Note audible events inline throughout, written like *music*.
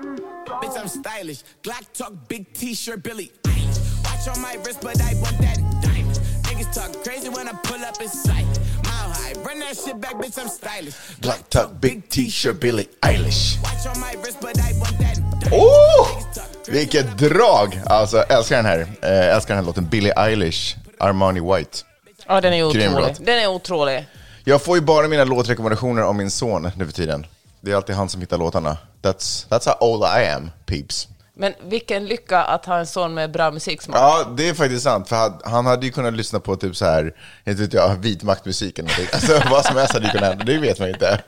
Bitch, I'm stylish. Glock talk, big t-shirt, Billy. Eilish. Watch on my wrist, but I want that diamond. Niggas talk crazy when I pull up in sight. Mile high, run that shit back, bitch, I'm stylish. Black tuck, big t-shirt, Billie Eilish. Watch on my wrist, but I want that. Oh! Talk Vilket drag! Alltså, älskar den här. Eh, älskar den här låten. Billie Eilish, Armani White. Ja, den är otrolig. Den är otrolig. Jag får ju bara mina låtrekommendationer av min son nu för tiden. Det är alltid han som hittar låtarna. That's, that's how old I am, peeps. Men vilken lycka att ha en son med bra musiksmak. Ja, det är faktiskt sant. För han, han hade ju kunnat lyssna på typ så här, inte vet jag, vit maktmusik eller någonting. Alltså vad som helst hade ju kunnat hända, det vet man inte.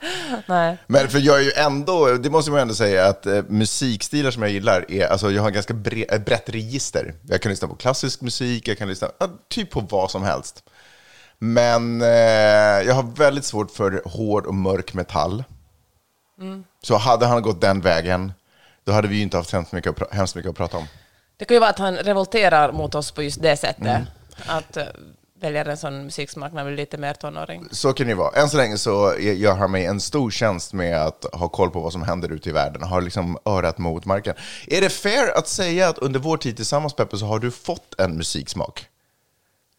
Nej. Men för jag är ju ändå, det måste man ändå säga, att eh, musikstilar som jag gillar är, alltså jag har ganska bre, ett brett register. Jag kan lyssna på klassisk musik, jag kan lyssna ja, typ på vad som helst. Men eh, jag har väldigt svårt för hård och mörk metall. Så hade han gått den vägen, då hade vi ju inte haft hemskt mycket, att hemskt mycket att prata om. Det kan ju vara att han revolterar mot oss på just det sättet. Mm. Att uh, välja en sån musiksmak när man blir lite mer tonåring. Så kan det ju vara. Än så länge så gör han mig en stor tjänst med att ha koll på vad som händer ute i världen. Har liksom örat mot marken. Är det fair att säga att under vår tid tillsammans, Peppe, så har du fått en musiksmak?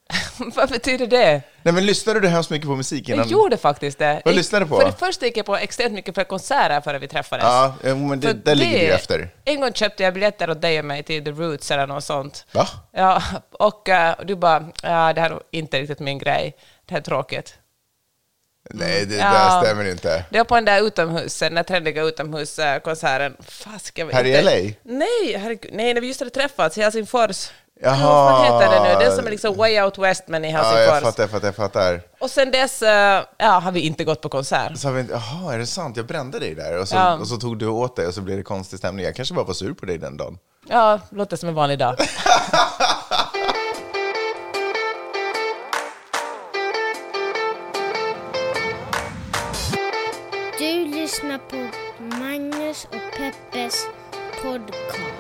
*laughs* Vad betyder det? Nej, men lyssnade du hemskt mycket på musik innan? Jag gjorde faktiskt det. Vad lyssnade du på? För det första gick jag på extremt mycket för konserter före vi träffades. Ja, men det, För där ligger ju efter. En gång köpte jag biljetter åt dig och mig till The Roots eller något sånt. Va? Ja, och eh, du bara, ja, det här är inte riktigt min grej. Det här är tråkigt. Nej, det Ja. där stämmer inte. Det var på den där utomhus, den där trendiga utomhuskonserten. Här i. LA? Nej, herregud, nej, när vi just hade träffats i Helsingfors. Jaha. Ja, vad heter det nu? Det som är liksom way out west, men i Ja, Helsingfors. jag fattar, jag fattar, jag fattar. Och sen dess eh, ja, har vi inte gått på konsert. Så har vi inte, jaha, är det sant? Jag brände dig där. Och så, Ja. och så tog du åt dig och så blev det konstig stämning. Jag kanske bara var sur på dig den dagen. Ja, låter som en vanlig dag. Du lyssnar på Magnus och Peppes podcast.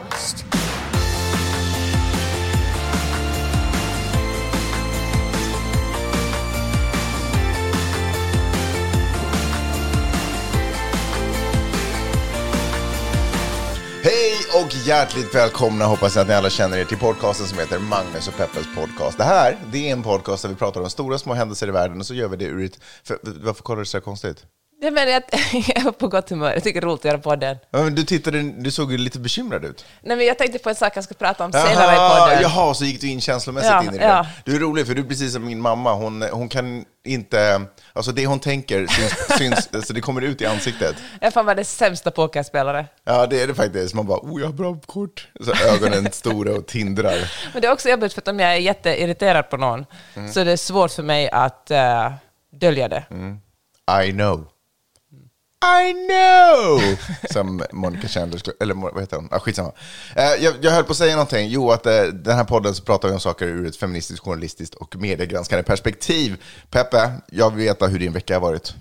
Hej och hjärtligt välkomna hoppas jag att ni alla känner er till podcasten som heter Magnus och Peppes podcast. Det här, det är en podcast där vi pratar om stora små händelser i världen och så gör vi det ur ett... För, varför kollar du så här konstigt? Jag menar *laughs* att jag var på gott humör. Jag tycker det är roligt att göra podden. Ja, men Du tittade, du såg ju lite bekymrad ut. Nej, men jag tänkte på en sak jag ska prata om senare i podden. jaha, så gick du in känslomässigt Ja, in i det. ja. Du är rolig, för du är precis som min mamma. Hon, hon kan inte... Alltså det hon tänker syns, *laughs* syns alltså det kommer ut i ansiktet. Jag fan var den sämsta pokerspelare. Ja, det är det faktiskt. Man bara, oh, jag har bra kort. Så ögonen *laughs* stora och tindrar. Men det är också jobbigt för att om jag är jätteirriterad på någon Mm. så är det svårt för mig att uh, dölja det. I know. I know! *laughs* Som Monica Chandler, skulle- eller vad heter hon? Ah, skitsamma. Eh, jag, jag höll på att säga någonting. Jo, att eh, den här podden så pratar vi om saker ur ett feministiskt, journalistiskt och mediegranskande perspektiv. Peppe, jag vill veta hur din vecka har varit.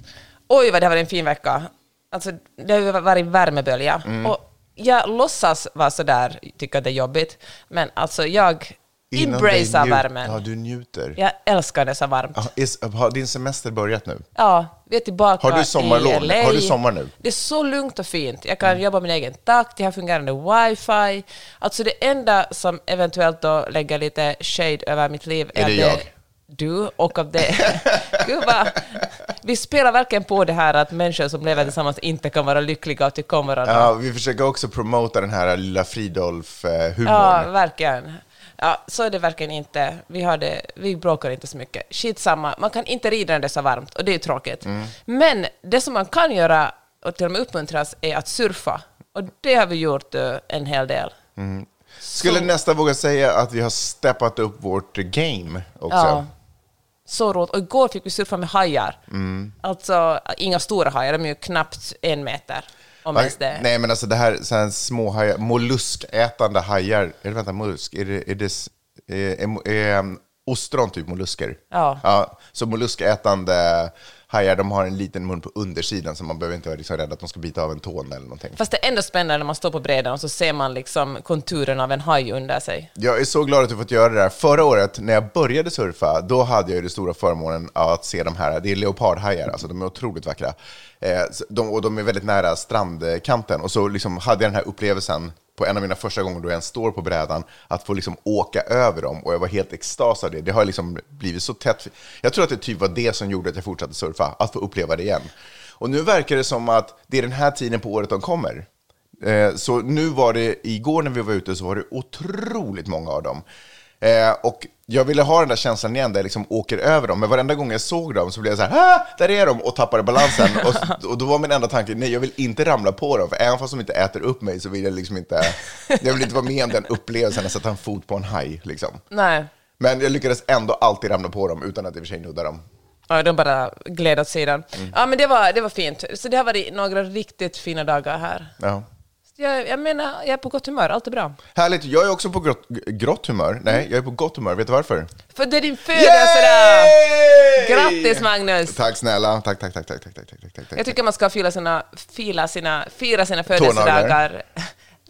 Oj, vad det har varit en fin vecka. Alltså, det har ju varit värmebölja. Mm. Och jag låtsas vara sådär, tycker att det är jobbigt. Men alltså, jag Njut- värmen. Ja, du njuter. Jag älskar det så varmt. Ah, is, har din semester börjat nu? Ja, vi är tillbaka Har du sommarlov? i LA. Har du sommar nu? Mm. Det är så lugnt och fint. Jag kan jobba min egen takt, jag har fungerande wifi. Alltså det enda som eventuellt då lägger lite shade över mitt liv Är är, det att jag? Du och av det. *laughs* Gud vad, vi spelar verkligen på det här att människor som lever tillsammans inte kan vara lyckliga och tycka om varandra. Ja, vi försöker också promota den här lilla Fridolf-humorn. Ja, verkligen. Ja, så är det verkligen inte. Vi, har det, vi bråkar inte så mycket. Skitsamma, man kan inte rida när det är så varmt och det är tråkigt. Mm. Men det som man kan göra och till och med uppmuntras är att surfa. Och det har vi gjort eh, en hel del. Skulle Så- nästan våga säga att vi har steppat upp vårt game också. Ja. Så roligt. Och igår fick vi surfa med hajar. Mm. Alltså, inga stora hajar, de är ju knappt en meter. Om ens det. Nej, men alltså det här, så här små hajar, molluskätande hajar. Är det, vänta, mollusk? Är det, är det är, är, är, ostron typ mollusker? Ja. ja. Så molluskätande hajar de har en liten mun på undersidan så man behöver inte vara liksom rädd att de ska bita av en tån eller någonting. Fast det är ändå spännande när man står på brädan och så ser man liksom konturen av en haj under sig. Jag är så glad att du fått göra det där. Förra året när jag började surfa, då hade jag ju den stora förmånen att se de här, det är leopardhajar, alltså de är otroligt vackra. Eh, de, och de är väldigt nära strandkanten. Och så liksom hade jag den här upplevelsen på en av mina första gånger då jag ens står på brädan, att få liksom åka över dem. Och jag var helt extas av det. Det har liksom blivit så tätt. Jag tror att det typ var det som gjorde att jag fortsatte surfa, att få uppleva det igen. Och nu verkar det som att det är den här tiden på året de kommer. Eh, så nu var det, igår när vi var ute så var det otroligt många av dem. Eh, och jag ville ha den där känslan igen där jag liksom åker över dem, men varenda gång jag såg dem så blev jag så här, ah, där är de, och tappade balansen. *laughs* och, och då var min enda tanke, nej jag vill inte ramla på dem, för även fast de inte äter upp mig så vill jag liksom inte, jag vill inte vara med om den upplevelsen att sätta en fot på en haj. Liksom. Nej, Men jag lyckades ändå alltid ramla på dem utan att i och för sig nudda dem. ja, de bara gled åt sidan. Mm. Ja, men det var, det var fint. Så det har varit några riktigt fina dagar här. Ja jag, jag menar, jag är på gott humör. Allt är bra. Härligt. Jag är också på grått, grått humör. Nej, jag är på gott humör. Vet du varför? För det är din födelsedag! Grattis Magnus! Tack snälla. Tack, tack, tack, tack, tack, tack, tack, tack. Jag tycker man ska fira sina, fira sina, fira sina födelsedagar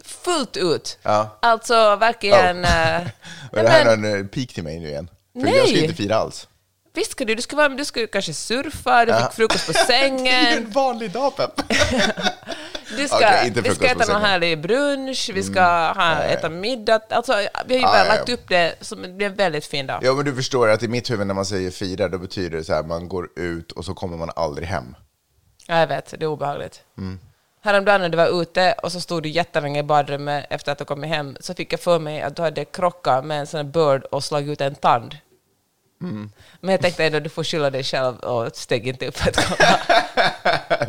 fullt ut. Ja. Alltså verkligen... Oh. Äh, Var det här en eh, pik till mig nu igen? För nej. jag ska inte fira alls. Visst ska du, du ska, vara, du ska kanske surfa, du ja. fick frukost på sängen. *laughs* det är en vanlig dag, Pep! *laughs* du ska, inte vi ska äta någon härlig brunch, vi ska ha, äta middag. Alltså, vi har ju väl ja, lagt upp det som det blir en väldigt fin dag. Ja, men du förstår att i mitt huvud när man säger fira, då betyder det så här, man går ut och så kommer man aldrig hem. Ja, jag vet, det är obehagligt. Mm. Häromdagen när du var ute och så stod du jättelänge i badrummet efter att du kommit hem så fick jag för mig att du hade krockat med en sån bird och slagit ut en tand. Mm. Men jag tänkte ändå du får skylla dig själv och steg inte upp för att komma.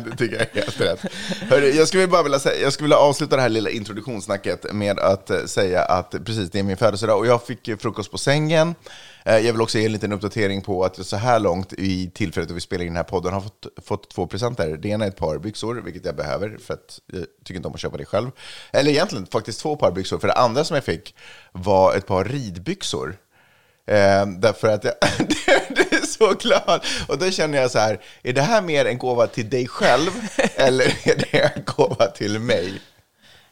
*laughs* det tycker jag är helt rätt. Hörru, jag skulle bara vilja, säga, jag skulle vilja avsluta det här lilla introduktionssnacket med att eh, säga att precis det är min födelsedag och jag fick frukost på sängen. Eh, Jag vill också ge en liten uppdatering på att jag så här långt i tillfället då vi spelar in den här podden har fått, fått två presenter. Det ena är ett par byxor, vilket jag behöver för att jag tycker inte om att köpa det själv. Eller egentligen faktiskt två par byxor, för det andra som jag fick var ett par ridbyxor. Eh, därför att jag *laughs* det är så glad. Och då känner jag så här, är det här mer en gåva till dig själv *laughs* eller är det en gåva till mig?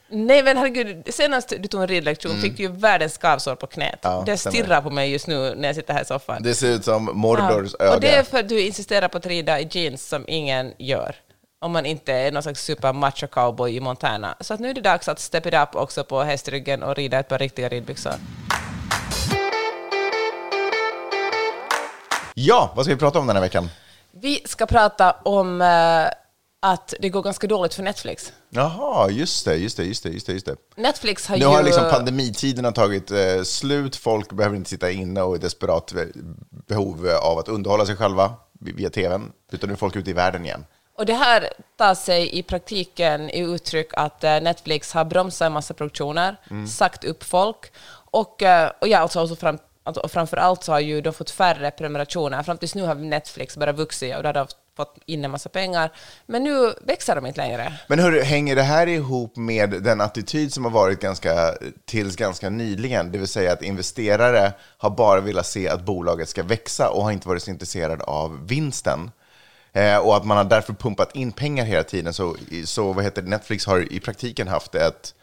Nej men herregud, senast du tog en ridlektion fick du ju världens skavsår på knät. Mm. Ja, det stirrar på mig just nu när jag sitter här i soffan. Det ser ut som Mordors Ja. öde. Och det är för att du insisterar på att rida i jeans som ingen gör. Om man inte är någon slags super macho cowboy i Montana. Så att nu är det dags att step it up också på hästryggen och rida ett par riktiga ridbyxor. Ja, vad ska vi prata om den här veckan? Vi ska prata om eh, att det går ganska dåligt för Netflix. Jaha, just det, just det, just det, just det. Just det. Netflix har Nu ju... har liksom pandemitiden tagit eh, slut, folk behöver inte sitta inne och är desperat eh, behov av att underhålla sig själva via tvn, utan nu är folk ute i världen igen. Och det här tar sig i praktiken i uttryck att Netflix har bromsat en massa produktioner, Mm. sagt upp folk och, och ja, alltså, alltså fram, alltså, och framför allt så har ju de fått färre prenumerationer. Fram tills nu har Netflix bara vuxit och då har de fått in en massa pengar. Men nu växer de inte längre. Men hur hänger det här ihop med den attityd som har varit ganska, tills ganska nyligen? Det vill säga att investerare har bara velat se att bolaget ska växa och har inte varit så intresserad av vinsten. Eh, och att man har därför pumpat in pengar hela tiden. Så, så vad heter det? Netflix har i praktiken haft ett,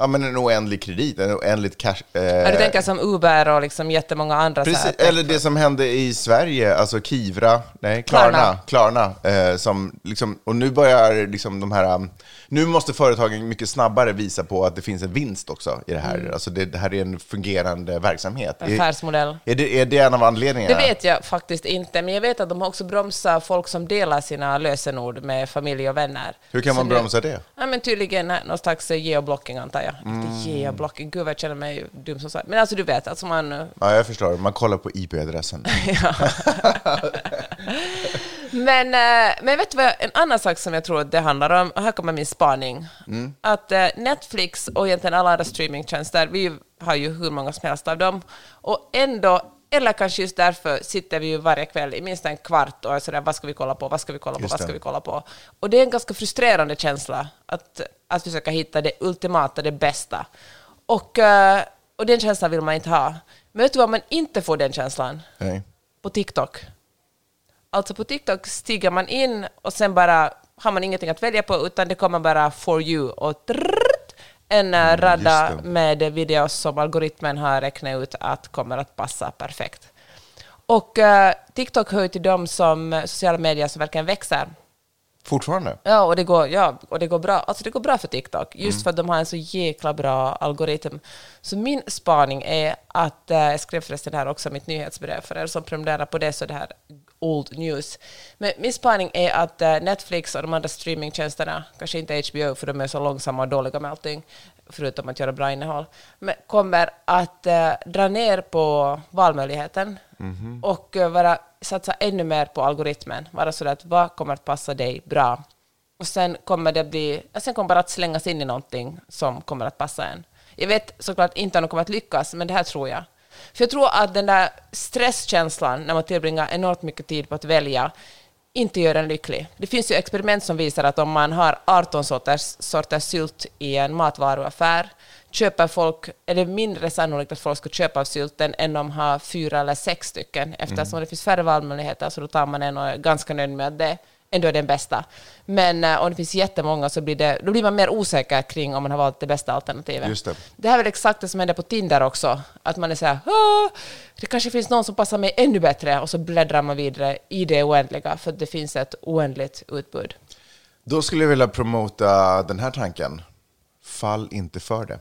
ja, men en oändlig kredit, en oändligt cash. Eh, Ja, du tänker som Uber och liksom jättemånga andra Precis, här. eller det som hände i Sverige, alltså Kivra, nej, Klarna, Klarna, eh, som liksom, och nu börjar liksom de här, nu måste företagen mycket snabbare visa på att det finns en vinst också i det här. Mm. Alltså det, det här är en fungerande verksamhet. Är, Affärsmodell. är, det, är det en av anledningarna? Det vet jag faktiskt inte, men jag vet att de också bromsat folk som delar sina lösenord med familj och vänner. Hur kan Så man det- bromsa det? Ja, men tydligen någon slags geoblocking antar jag. Mm. Geoblocking, gud vad jag känner mig dum som sagt. Men alltså du vet, alltså man... Ja, jag förstår. Man kollar på IP-adressen. *laughs* *laughs* Men, eh, men vet du vad, en annan sak som jag tror att det handlar om, och här kommer min spaning, Mm. att eh, Netflix och egentligen alla andra streamingtjänster, vi har ju hur många som helst av dem, och ändå, eller kanske just därför, sitter vi ju varje kväll i minst en kvart och är sådär, vad ska vi kolla på, vad ska vi kolla på, vad ska vi kolla på? Och det är en ganska frustrerande känsla att, att försöka hitta det ultimata, det bästa. Och, eh, och den känslan vill man inte ha. Men vet du vad man inte får den känslan? Nej. På TikTok. Alltså på TikTok stiger man in och sen bara har man ingenting att välja på, utan det kommer bara for you och trrrt, en eh, radda Mm, det. med videos som algoritmen har räknat ut att kommer att passa perfekt. Och eh, TikTok hör till de som sociala medier som verkligen växer. Fortfarande? Ja, och det går, ja, och det går bra. Alltså det går bra för TikTok, just för att de har en så jäkla bra algoritm. Så min spaning är att, eh, jag skrev förresten här också mitt nyhetsbrev, för er som prenumererar på det så det här old news. Men min spaning är att eh, Netflix och de andra streamingtjänsterna, kanske inte HBO för de är så långsamma och dåliga med allting, förutom att göra bra innehåll, men kommer att eh, dra ner på valmöjligheten och eh, vara, satsa ännu mer på algoritmen. Vara sådär att vad kommer att passa dig bra? Och sen kommer det bli, sen kommer bara att slängas in i någonting som kommer att passa en. Jag vet såklart inte om de kommer att lyckas, men det här tror jag. För jag tror att den där stresskänslan när man tillbringar enormt mycket tid på att välja inte gör en lycklig. Det finns ju experiment som visar att om man har 18 sorters, sorters sylt i en matvaruaffär köper folk, är det mindre sannolikt att folk ska köpa av sylten än om de har fyra eller sex stycken. Eftersom det finns färre valmöjligheter så då tar man en och är ganska nöjd med det ändå är den bästa. Men eh, om det finns jättemånga så blir, det, då blir man mer osäker kring om man har valt det bästa alternativet. Just det. Det här är väl exakt det som händer på Tinder också. Att man är så här, "Åh, det kanske finns någon som passar mig ännu bättre och så bläddrar man vidare i det oändliga för att det finns ett oändligt utbud. Då skulle jag vilja promota den här tanken. Fall inte för det.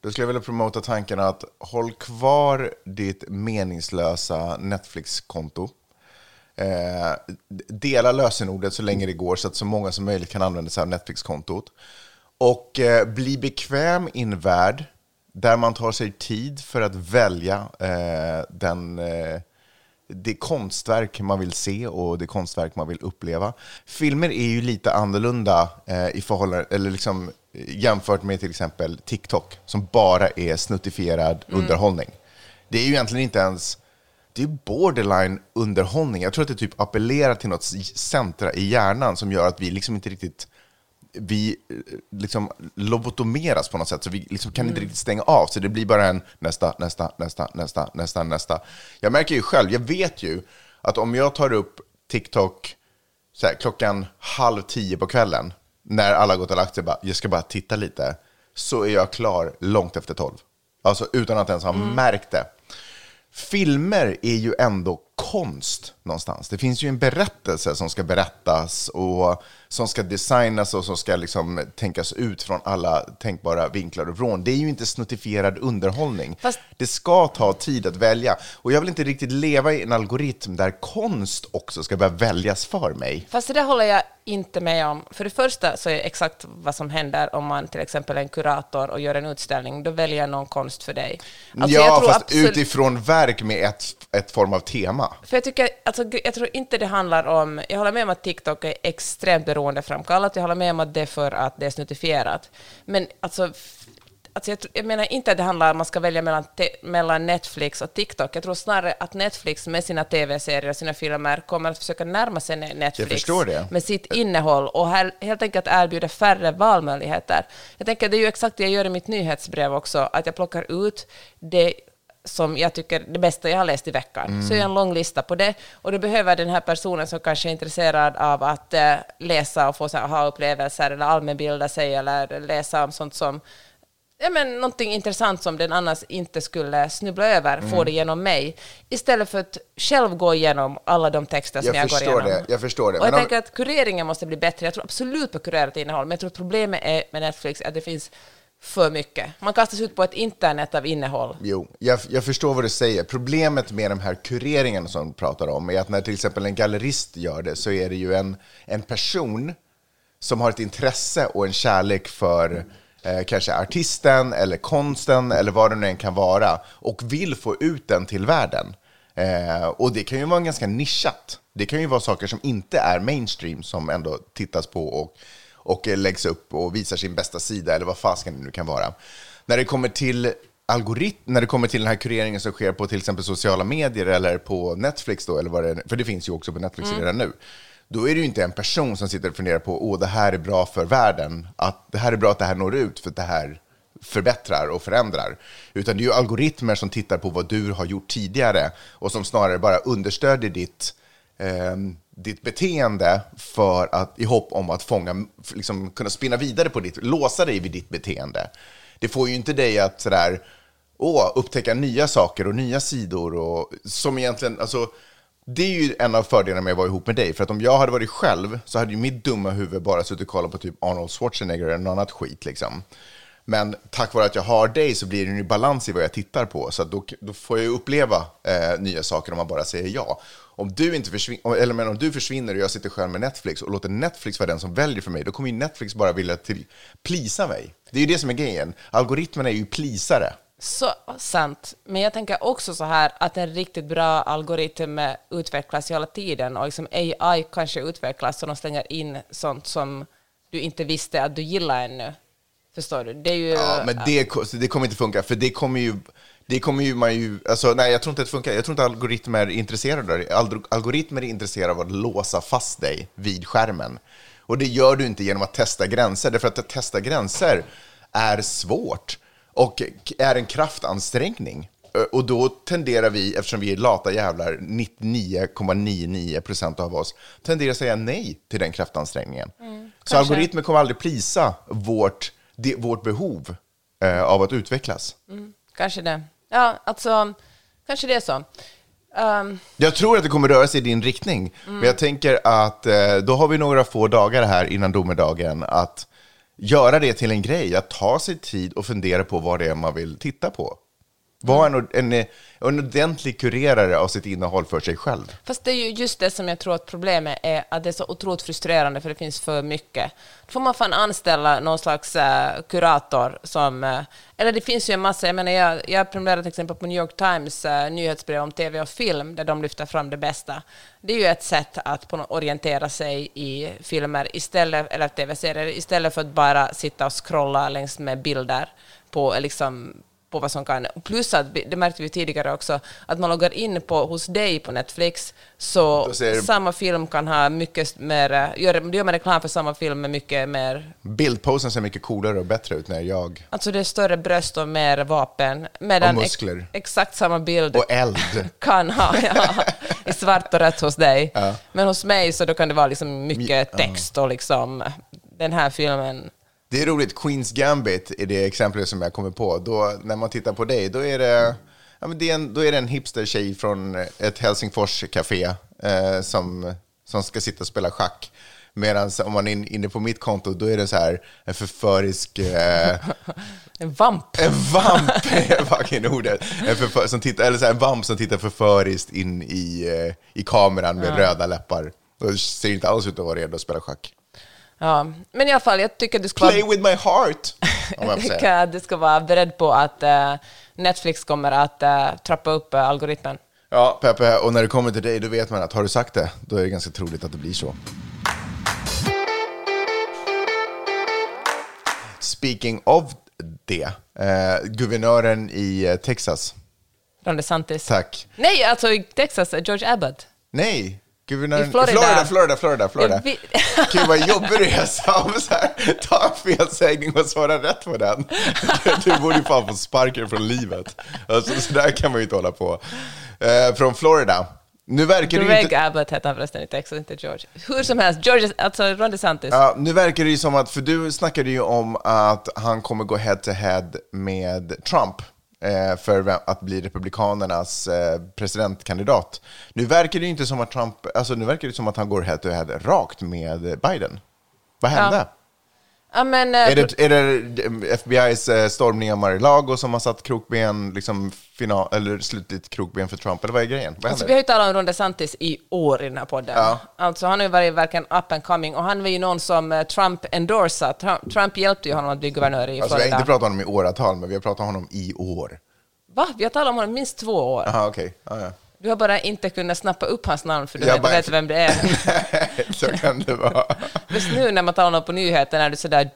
Då skulle jag vilja promota tanken att håll kvar ditt meningslösa Netflix-konto. Eh, dela lösenordet så länge det går så att så många som möjligt kan använda sig av Netflix-kontot. Och eh, bli bekväm i en värld där man tar sig tid för att välja eh, den, eh, det konstverk man vill se och det konstverk man vill uppleva. Filmer är ju lite annorlunda eh, i förhållande, eller liksom, eh, jämfört med till exempel TikTok som bara är snuttifierad underhållning. Det är ju egentligen inte ens det är borderline underhållning. Jag tror att det typ appellerar till något centra i hjärnan som gör att vi liksom inte riktigt vi eh, liksom lobotomeras på något sätt, så vi liksom kan inte riktigt stänga av. Så det blir bara en nästa, nästa, nästa, nästa, nästa, nästa. Jag märker ju själv, jag vet ju att om jag tar upp TikTok här, klockan halv tio på kvällen, när alla gått och lagt sig, bara, jag ska bara titta lite, så är jag klar långt efter tolv. Alltså utan att ens ha märkt det. Filmer är ju ändå konst någonstans. Det finns ju en berättelse som ska berättas och som ska designas och som ska liksom tänkas ut från alla tänkbara vinklar och vrån. Det är ju inte snuttifierad underhållning. Fast- Det ska ta tid att välja. Och jag vill inte riktigt leva i en algoritm där konst också ska börja väljas för mig. Fast det där håller jag inte med om. För det första så är exakt vad som händer om man till exempel är en kurator och gör en utställning. Då väljer någon konst för dig. Alltså, ja, jag fast absolut- utifrån verk med ett, ett form av tema. För jag, tycker, alltså, jag tror inte det handlar om... Jag håller med om att TikTok är extremt beroendeframkallat. Jag håller med om att det är för att det är snuttifierat. Men alltså... Alltså jag, jag menar inte att det handlar om att man ska välja mellan, te, mellan Netflix och TikTok. Jag tror snarare att Netflix med sina tv-serier och sina filmer kommer att försöka närma sig Ne- Netflix med sitt innehåll och här, helt enkelt erbjuda färre valmöjligheter. Jag tänker det är ju exakt det jag gör i mitt nyhetsbrev också, att jag plockar ut det som jag tycker det bästa jag har läst i veckan. Så jag har en lång lista på det. Och då behöver den här personen som kanske är intresserad av att eh, läsa och få aha-upplevelser eller allmänbilda sig eller läsa om sånt som ja, men någonting intressant som den annars inte skulle snubbla över, Mm. få det genom mig, istället för att själv gå igenom alla de texter som Jag jag, går igenom. det, jag förstår det. Och jag Men om- tänker att kureringen måste bli bättre. Jag tror absolut på kurerat innehåll, men jag tror att problemet är med Netflix att det finns för mycket. Man kastas ut på ett internet av innehåll. Jo, jag, jag förstår vad du säger. Problemet med de här kureringarna som du pratar om är att när till exempel en gallerist gör det så är det ju en, en person som har ett intresse och en kärlek för eh, kanske artisten eller konsten eller vad det nu än kan vara och vill få ut den till världen. Eh, och det kan ju vara ganska nischat. Det kan ju vara saker som inte är mainstream som ändå tittas på och, och eh, läggs upp och visar sin bästa sida eller vad fasken det nu kan vara. När det kommer till algoritm, när det kommer till den här kureringen som sker på till exempel sociala medier eller på Netflix då, eller vad det är, för det finns ju också på Netflix redan nu. Då är det ju inte en person som sitter och funderar på, åh, det här är bra för världen, att det här är bra att det här når ut, för att det här förbättrar och förändrar. Utan det är ju algoritmer som tittar på vad du har gjort tidigare och som snarare bara understödjer ditt eh, ditt beteende för att, i hopp om att fånga, liksom, kunna spinna vidare på ditt, låsa dig vid ditt beteende. Det får ju inte dig att sådär, åh, upptäcka nya saker och nya sidor och som egentligen, alltså, det är ju en av fördelarna med att vara ihop med dig. För att om jag hade varit själv så hade ju mitt dumma huvud bara suttit och kollat på typ Arnold Schwarzenegger eller något annat skit liksom. Men tack vare att jag har dig så blir det en balans i vad jag tittar på. Så att då, då får jag ju uppleva eh, nya saker om man bara säger ja. Om du, inte försvinner, eller men om du försvinner och jag sitter själv med Netflix och låter Netflix vara den som väljer för mig, då kommer ju Netflix bara vilja till, plisa mig. Det är ju det som är grejen. Algoritmerna är ju plisare. Så sant. Men jag tänker också så här att en riktigt bra algoritm utvecklas hela tiden och liksom AI kanske utvecklas så de stänger in sånt som du inte visste att du gillar ännu. Förstår du? Det är ju... Ja, men det, det kommer inte funka, för det kommer ju... Det kommer ju man ju... Alltså, nej, jag tror inte att det funkar. Jag tror inte algoritmer är intresserade av det. Algoritmer är intresserade av att låsa fast dig vid skärmen. Och det gör du inte genom att testa gränser, därför att att testa gränser är svårt och är en kraftansträngning. Och då tenderar vi, eftersom vi är lata jävlar, 99,99 procent av oss, tenderar att säga nej till den kraftansträngningen. Mm, så algoritmer kommer aldrig prisa vårt, det, vårt behov eh, av att utvecklas. Mm, kanske det. Ja, alltså, kanske det är så. Um. Jag tror att det kommer röra sig i din riktning, mm. men jag tänker att eh, då har vi några få dagar här innan domedagen att göra det till en grej, att ta sig tid och fundera på vad det är man vill titta på. Var en, en, eh, en ordentlig kurerare av sitt innehåll för sig själv. Fast det är ju just det som jag tror att problemet är, att det är så otroligt frustrerande för det finns för mycket. Då får man fan anställa någon slags uh, kurator som... Uh, eller det finns ju en massa, jag menar jag, jag prenumererar till exempel på New York Times uh, nyhetsbrev om tv och film där de lyfter fram det bästa. Det är ju ett sätt att på orientera sig i filmer istället, eller tv-serier istället för att bara sitta och scrolla längs med bilder på liksom på vad som kan... Plus att, det märkte vi tidigare också, att man loggar in på hos dig på Netflix, så samma film kan ha mycket mer... Gör, gör man reklam för samma film med mycket mer... Bildposen ser mycket coolare och bättre ut när jag... Alltså det är större bröst och mer vapen. Medan och muskler. Ex, exakt samma bild... Och eld. *laughs* kan ha, ja, i svart och rött hos dig. Ja. Men hos mig så då kan det vara liksom mycket text och liksom den här filmen det är roligt, Queens Gambit är det exemplet som jag kommer på. Då, när man tittar på dig, då är det, ja, men det är en, då är det en hipster-tjej från ett Helsingfors-café eh, som, som ska sitta och spela schack. Medan om man är inne på mitt konto, då är det så här en förförisk... Eh, *laughs* en vamp. En vamp *laughs* är fucking ordet. En, förför, som tittar, eller så här, en vamp som tittar förföriskt in i, eh, i kameran med ja. röda läppar. Och ser inte alls ut att vara redo att spela schack. Ja, men i alla fall, jag tycker du ska Play vara... with my heart! jag tycker att du ska vara beredd på att uh, Netflix kommer att uh, trappa upp uh, algoritmen. Ja, Peppe, och när det kommer till dig, då vet man att har du sagt det, då är det ganska troligt att det blir så. Speaking of det, guvernören i Texas. Ron DeSantis. Tack. Nej, alltså i Texas, George Abbott. Nej, Guvernören, Florida. Florida, Florida, Florida. Florida. Gud vad jobbig du är Sam. Så här, ta en felsägning och svara rätt på den. Du borde ju fan få sparken från livet. Alltså, så där kan man ju inte hålla på. Eh, från Florida. Nu verkar Greg det inte... Abbott hette han förresten i Texas, inte George. Hur som helst, George, alltså Ron DeSantis. Ja, nu verkar det ju som att, för du snackade ju om att han kommer gå head to head med Trump Eh, för att bli Republikanernas eh, presidentkandidat. Nu verkar det inte som att Trump, alltså nu verkar det som att han går head to head rakt med Biden. Vad hände? Ja. Ja, men, är, det, är det FBIs stormning av Mar-a-Lago som har satt krokben, liksom final, eller slutligt krokben för Trump, eller vad är grejen? Vad alltså, vi har ju talat om Ron DeSantis i år i den här podden. Ja. Alltså, han har ju varit verkligen up and coming, och han var ju någon som Trump endorsat. Trump, Trump hjälpte ju honom att bli guvernör i alltså, Vi har inte pratat om honom i åratal, men vi har pratat om honom i år. Va? Vi har talat om honom minst två år. Aha, okay. ah, ja. Du har bara inte kunnat snappa upp hans namn för du vet, bara... vet vem det är. *laughs* Så kan det vara. Just nu när man talar på nyheterna är du sådär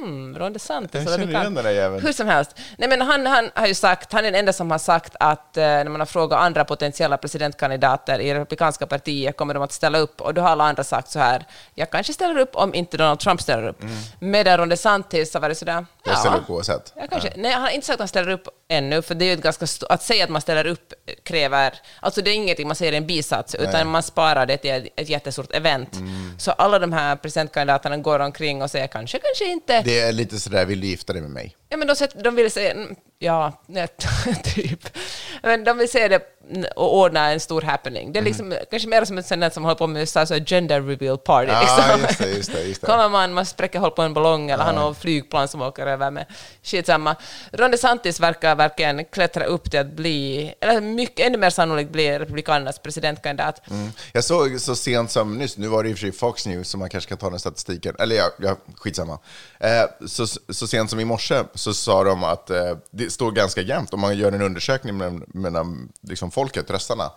Hmm, Ron DeSantis. Jag känner igen den där jäveln. Hur som helst. Nej, men han, han har ju sagt, han är den enda som har sagt att eh, när man har frågat andra potentiella presidentkandidater i Republikanska partiet, kommer de att ställa upp? Och då har alla andra sagt så här, jag kanske ställer upp om inte Donald Trump ställer upp. Mm. Medan Ron DeSantis har varit sådär, Jag ställer upp oavsett. Ja, kanske. Nej, han har inte sagt att han ställer upp ännu, för det är ju ett ganska att säga att man ställer upp kräver, alltså det är ingenting man säger i en bisats, utan man sparar det till ett, jättestort event. Mm. Så alla de här presidentkandidaterna går omkring och säger kanske, kanske inte. Det är lite sådär, vill du gifta dig med mig? Ja, men de, de vill mm, ja, *laughs* typ. Men de vill se det och ordna en stor happening. Det är liksom kanske mer som ett sånt där som håller på med så här, så här gender reveal party. Ja, liksom. just det, just det, just det. Kommer man, man spräcker hål på en ballong eller har något flygplan som åker över med skitsamma. Ron DeSantis verkar verkligen klättra upp till att bli, eller mycket, ännu mer sannolikt bli Republikanernas presidentkandidat. Mm. Jag såg så sent som nyss, nu var det i och för sig Fox News, så man kanske kan ta den statistiken, eller ja, ja skitsamma. Eh, så, så sent som i morse så sa de att eh, det står ganska jämnt, om man gör en undersökning mellan, mellan liksom folket, röstarna,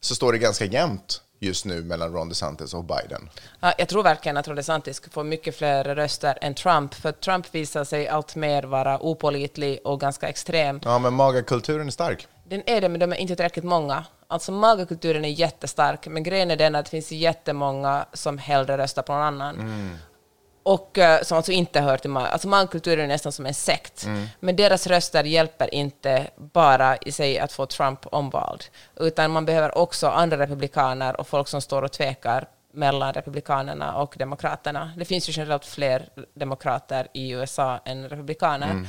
så står det ganska jämnt just nu mellan Ron DeSantis och Biden. Ja, jag tror verkligen att Ron DeSantis får mycket fler röster än Trump, för Trump visar sig allt mer vara opålitlig och ganska extrem. Ja, men magakulturen är stark. Den är det, men de är inte tillräckligt många. Alltså magakulturen är jättestark, men grejen är den att det finns jättemånga som hellre röstar på någon annan. Och eh, som alltså inte hör till mag. Alltså magkulturen är nästan som en sekt. Men deras röster hjälper inte bara i sig att få Trump omvald, utan man behöver också andra republikaner och folk som står och tvekar mellan republikanerna och demokraterna. Det finns ju generellt fler demokrater i USA än republikaner.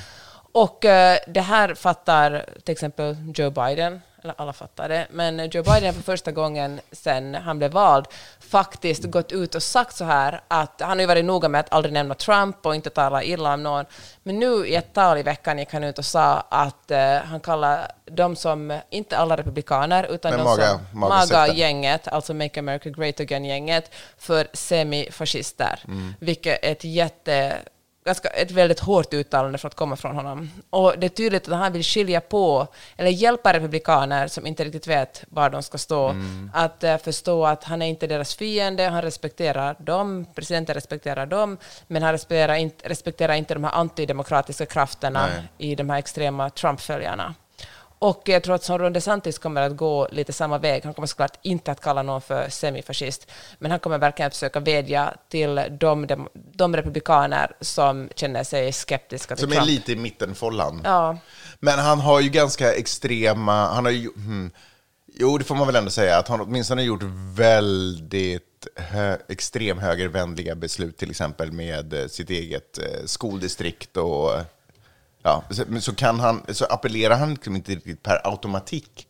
Och eh, det här fattar till exempel Joe Biden, eller alla fattar det, men Joe Biden för första gången sedan han blev vald faktiskt gått ut och sagt så här att han har ju varit noga med att aldrig nämna Trump och inte tala illa om någon, men nu i ett tal i veckan gick han ut och sa att eh, han kallar de som, inte alla republikaner, utan Men de maga- som. MAGA-gänget, alltså Make America Great Again-gänget, för semifascister, vilket är ett jätte ganska ett väldigt hårt uttalande för att komma från honom. Och det är tydligt att han vill skilja på, eller hjälpa republikaner som inte riktigt vet var de ska stå, att eh, förstå att han är inte deras fiende, han respekterar dem, presidenten respekterar dem, men han respekterar inte, respekterar inte de här antidemokratiska krafterna Nej. i de här extrema Trump-följarna. Och jag tror att som Ron DeSantis kommer att gå lite samma väg. Han kommer såklart inte att kalla någon för semifascist, men han kommer verkligen att försöka vädja till de, de, de republikaner som känner sig skeptiska till Som är Trump. lite i mittenfållan. Ja. Men han har ju ganska extrema, han har ju, hmm, jo det får man väl ändå säga, att han åtminstone har gjort väldigt hö, extremhögervänliga beslut, till exempel med eh, sitt eget eh, skoldistrikt och ja, så, men så kan han, så appellerar han liksom inte riktigt per automatik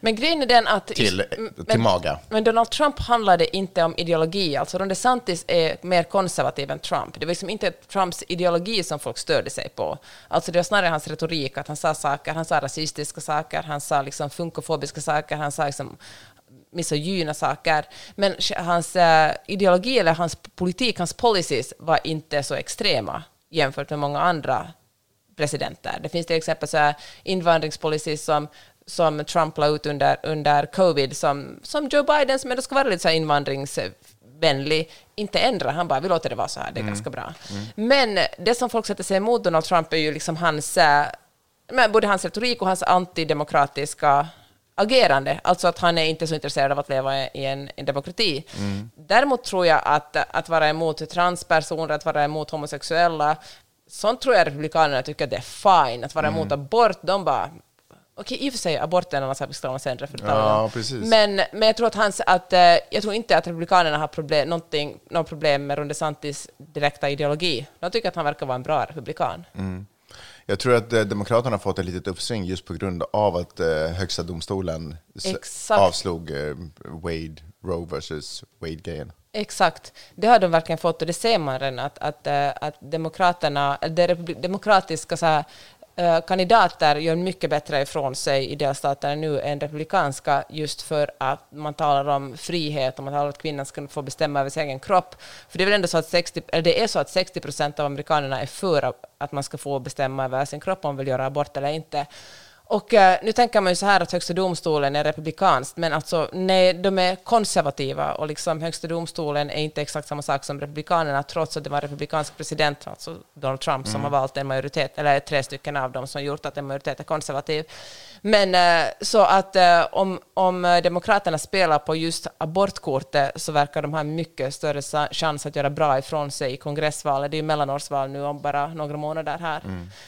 Men grejen är den att... till, men- till MAGA. Men Donald Trump handlade inte om ideologi. Alltså Ron DeSantis är mer konservativ än Trump. Det var liksom inte Trumps ideologi som folk störde sig på. Alltså det var snarare hans retorik, att han sa saker, han sa rasistiska saker, han sa liksom funkofobiska saker, han sa liksom misogyna saker. Men hans eh, ideologi eller hans politik, hans policies var inte så extrema jämfört med många andra presidenter. Det finns till exempel så här invandringspolicy som, som Trump la ut under, under covid, som, som Joe Biden, som ändå ska vara lite så invandringsvänlig, inte ändra. Han bara, vi låter det vara så här, det är ganska bra. Men det som folk sätter sig emot Donald Trump är ju liksom hans, eh, men både hans retorik och hans antidemokratiska agerande, alltså att han är inte så intresserad av att leva i en, en demokrati. Däremot tror jag att, att vara emot transpersoner, att vara emot homosexuella, sånt tror jag republikanerna tycker att det är fine. Att vara emot abort, de bara Okej, i och för sig, abort är en annan sak vi ska tala om sen. för Ja. Men, men jag tror att hans, att, eh, jag tror inte att republikanerna har problem, något problem med Ron DeSantis direkta ideologi. De tycker att han verkar vara en bra republikan. Jag tror att eh, Demokraterna har fått ett litet uppsving just på grund av att eh, Högsta domstolen Exakt. avslog eh, Wade, Roe versus Wade-grejen. Exakt. Det har de verkligen fått och det ser man redan att, att, att demokraterna, eller de republi- demokratiska så här, Eh, kandidater gör mycket bättre ifrån sig i delstaterna nu än republikanska just för att man talar om frihet och man talar om att kvinnan ska få bestämma över sin egen kropp. För det är väl ändå så att 60, eller det är så att 60 procent av amerikanerna är för att man ska få bestämma över sin kropp om man vill göra abort eller inte. Och eh, nu tänker man ju så här att Högsta domstolen är republikanskt, men alltså nej, de är konservativa och liksom Högsta domstolen är inte exakt samma sak som republikanerna, trots att det var en republikansk president, alltså Donald Trump, som har valt en majoritet, eller tre stycken av dem som gjort att en majoritet är konservativ. Men eh, så att eh, om, om Demokraterna spelar på just abortkortet så verkar de ha mycket större chans att göra bra ifrån sig i kongressvalet. Det är ju mellanårsval nu om bara några månader här.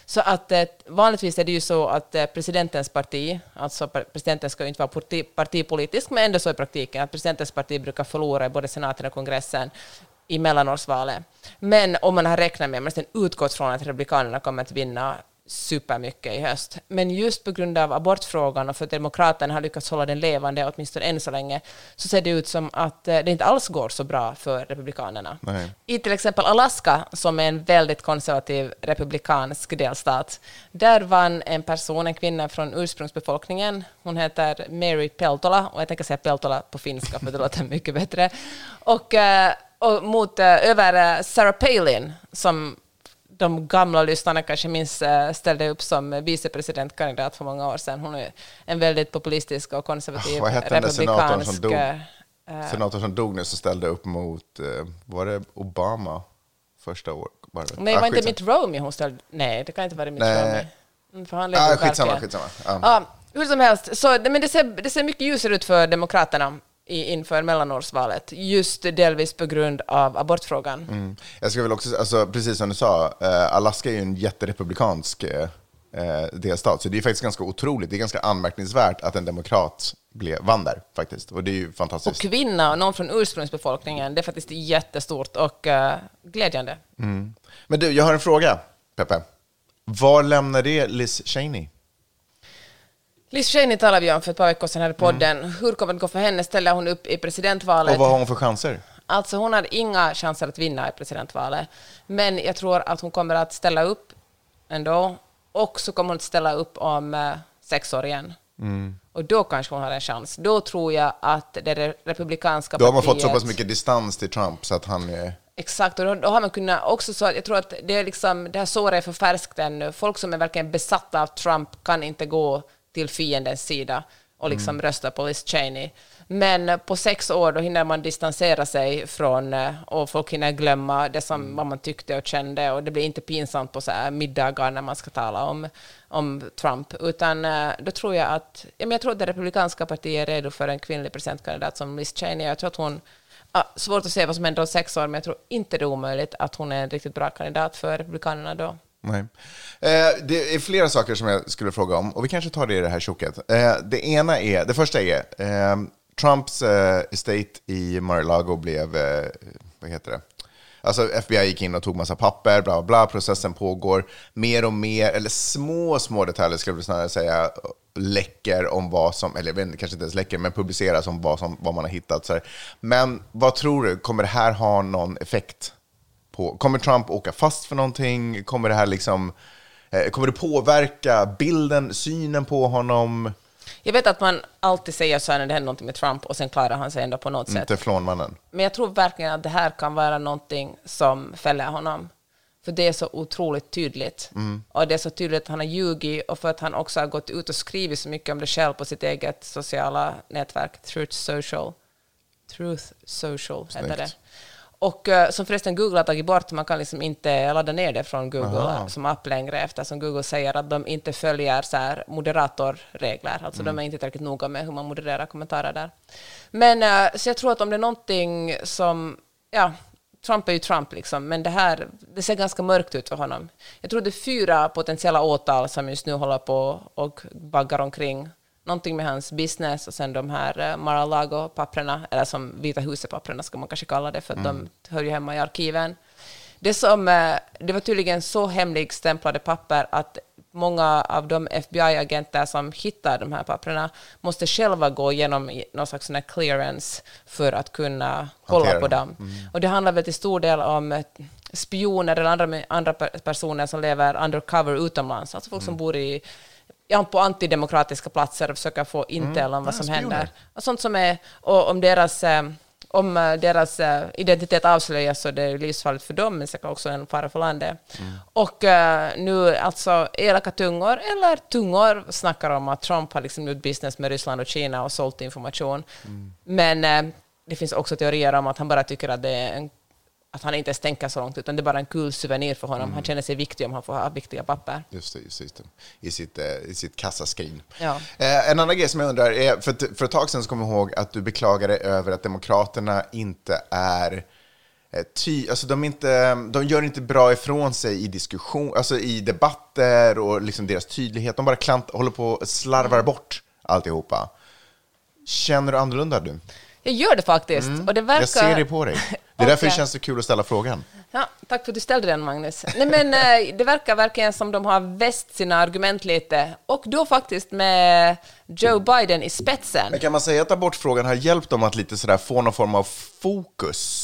Så att eh, vanligtvis är det ju så att presidentens parti, alltså pre- presidenten ska ju inte vara parti, partipolitisk, men ändå så i praktiken, att presidentens parti brukar förlora i både senaten och kongressen i mellanårsvalet. Men om man har räknat med, man har utgått från att Republikanerna kommer att vinna supermycket i höst. Men just på grund av abortfrågan och för att Demokraterna har lyckats hålla den levande, åtminstone än så länge, så ser det ut som att eh, det inte alls går så bra för Republikanerna. Nej. I till exempel Alaska, som är en väldigt konservativ republikansk delstat, där vann en person, en kvinna från ursprungsbefolkningen, hon heter Mary Peltola, och jag tänker säga Peltola på finska för det låter *laughs* mycket bättre, och, eh, och mot, eh, över Sarah Palin, som de gamla lyssnarna kanske minns eh, ställde upp som vicepresidentkandidat för många år sedan. Hon är en väldigt populistisk och konservativ Ah, Vad hette den där senatorn som republikansk... dog? eh, Senatorn som dog nu som ställde upp mot, eh, var det Obama första året? Var det? Nej, Ah, var inte. Mitt Romney hon ställde... Nej, det kan inte vara Mitt Nej. Romney. Mm, För han Ah, skitsamma, skitsamma. Ja. Ja, hur som helst, så, men det ser, det ser mycket ljusare ut för Demokraterna i, inför mellanårsvalet, just delvis på grund av abortfrågan. Mm. Jag ska väl också, alltså, precis som du sa, eh, Alaska är ju en jätterepublikansk eh, eh, delstat, så det är faktiskt ganska otroligt, det är ganska anmärkningsvärt att en demokrat blev, vann där faktiskt, och det är ju Och fantastiskt. kvinna och någon från ursprungsbefolkningen, det är faktiskt jättestort och eh, glädjande. Men du, jag har en fråga, Peppe. Var lämnar det Liz Cheney? Liz Cheney talade vi om för ett par veckor sedan här i podden. Hur kommer det gå för henne? Ställer hon upp i presidentvalet? Och vad har hon för chanser? Alltså hon har inga chanser att vinna i presidentvalet. Men jag tror att hon kommer att ställa upp ändå. Och så kommer hon att ställa upp om eh, sex år igen. Mm. Och då kanske hon har en chans. Då tror jag att det re- republikanska Då har man partiet... fått så pass mycket distans till Trump så att han är... Exakt, och då, då har man kunnat också så, jag tror att det är liksom, det här såret är för färskt ännu. Folk som är verkligen besatta av Trump kan inte gå till fiendens sida och liksom rösta på Liz Cheney. Men på sex år då hinner man distansera sig från, eh, och folk hinner glömma det som vad man tyckte och kände och det blir inte pinsamt på så här middagar när man ska tala om, om Trump, utan eh, då tror jag att, ja, men jag tror att det republikanska partiet är redo för en kvinnlig presidentkandidat som Liz Cheney. Jag tror att hon Ja, svårt att se vad som händer om sex år, men jag tror inte det är omöjligt att hon är en riktigt bra kandidat för Republikanerna då. Nej. Eh, det är flera saker som jag skulle fråga om, och vi kanske tar det i det här tjocket. Eh, det ena är, det första är, eh, Trumps eh, estate i Mar-a-Lago blev, eh, vad heter det? Alltså FBI gick in och tog massa papper, bla bla bla, processen pågår. Mer och mer, eller små, små detaljer skulle jag snarare säga, läcker om vad som, eller jag vet inte, kanske inte ens läcker, men publiceras om vad, som, vad man har hittat. Så här. Men vad tror du, kommer det här ha någon effekt? På, kommer Trump åka fast för någonting? Kommer det här liksom, eh, kommer det påverka bilden, synen på honom? Jag vet att man alltid säger så här när det händer någonting med Trump och sen klarar han sig ändå på något sätt. Teflonmannen. Men jag tror verkligen att det här kan vara någonting som fäller honom. För det är så otroligt tydligt. Och det är så tydligt att han har ljugit och för att han också har gått ut och skrivit så mycket om det själv på sitt eget sociala nätverk, Truth Social. Truth Social heter Snyggt. det. Och eh, som förresten Google har tagit bort, man kan liksom inte ladda ner det från Google Aha. som app längre eftersom Google säger att de inte följer så här moderatorregler, alltså de är inte tillräckligt noga med hur man modererar kommentarer där. Men eh, så jag tror att om det är någonting som, ja, Trump är ju Trump liksom, men det här, det ser ganska mörkt ut för honom. Jag tror det är fyra potentiella åtal som just nu håller på och baggar omkring. Någonting med hans business och sen de här eh, Mar-a-Lago-papperna, eller som Vita huset-papperna ska man kanske kalla det, för att de hör ju hemma i arkiven. Det, som, eh, det var tydligen så hemligstämplade papper att många av de FBI-agenter som hittar de här papperna måste själva gå igenom någon slags sån clearance för att kunna kolla Hantera på dem. dem. Och det handlar väl till stor del om eh, spioner eller andra, andra per- personer som lever undercover utomlands, alltså folk som bor i på antidemokratiska platser och försöker få intel om vad som spioner. händer. Och sånt som är, och om deras, eh, om eh, deras eh, identitet avslöjas så det är livsfarligt för dem, men säkert också en fara för landet. Och eh, nu alltså elaka tungor, eller tungor, snackar om att Trump har liksom gjort business med Ryssland och Kina och sålt information. Men eh, det finns också teorier om att han bara tycker att det är en att han inte ens tänker så långt, utan det är bara en kul souvenir för honom. Han känner sig viktig om han får ha viktiga papper. Just det, just det. I sitt, eh, i sitt kassaskrin. Ja. Eh, en annan grej som jag undrar är, för, för ett tag sedan så kommer jag ihåg att du beklagade över att Demokraterna inte är eh, Ty, alltså de, inte, de gör inte bra ifrån sig i diskussion, alltså i debatter och liksom deras tydlighet. De bara klant, håller på och slarvar bort alltihopa. Känner du annorlunda du? Jag gör det faktiskt. Och det verkar... Jag ser det på dig. Det är *laughs* därför det känns så kul att ställa frågan. Ja, tack för att du ställde den, Magnus. Nej, men eh, det verkar verkligen som de har väst sina argument lite, och då faktiskt med Joe Biden i spetsen. Men kan man säga att abortfrågan har hjälpt dem att lite sådär få någon form av fokus?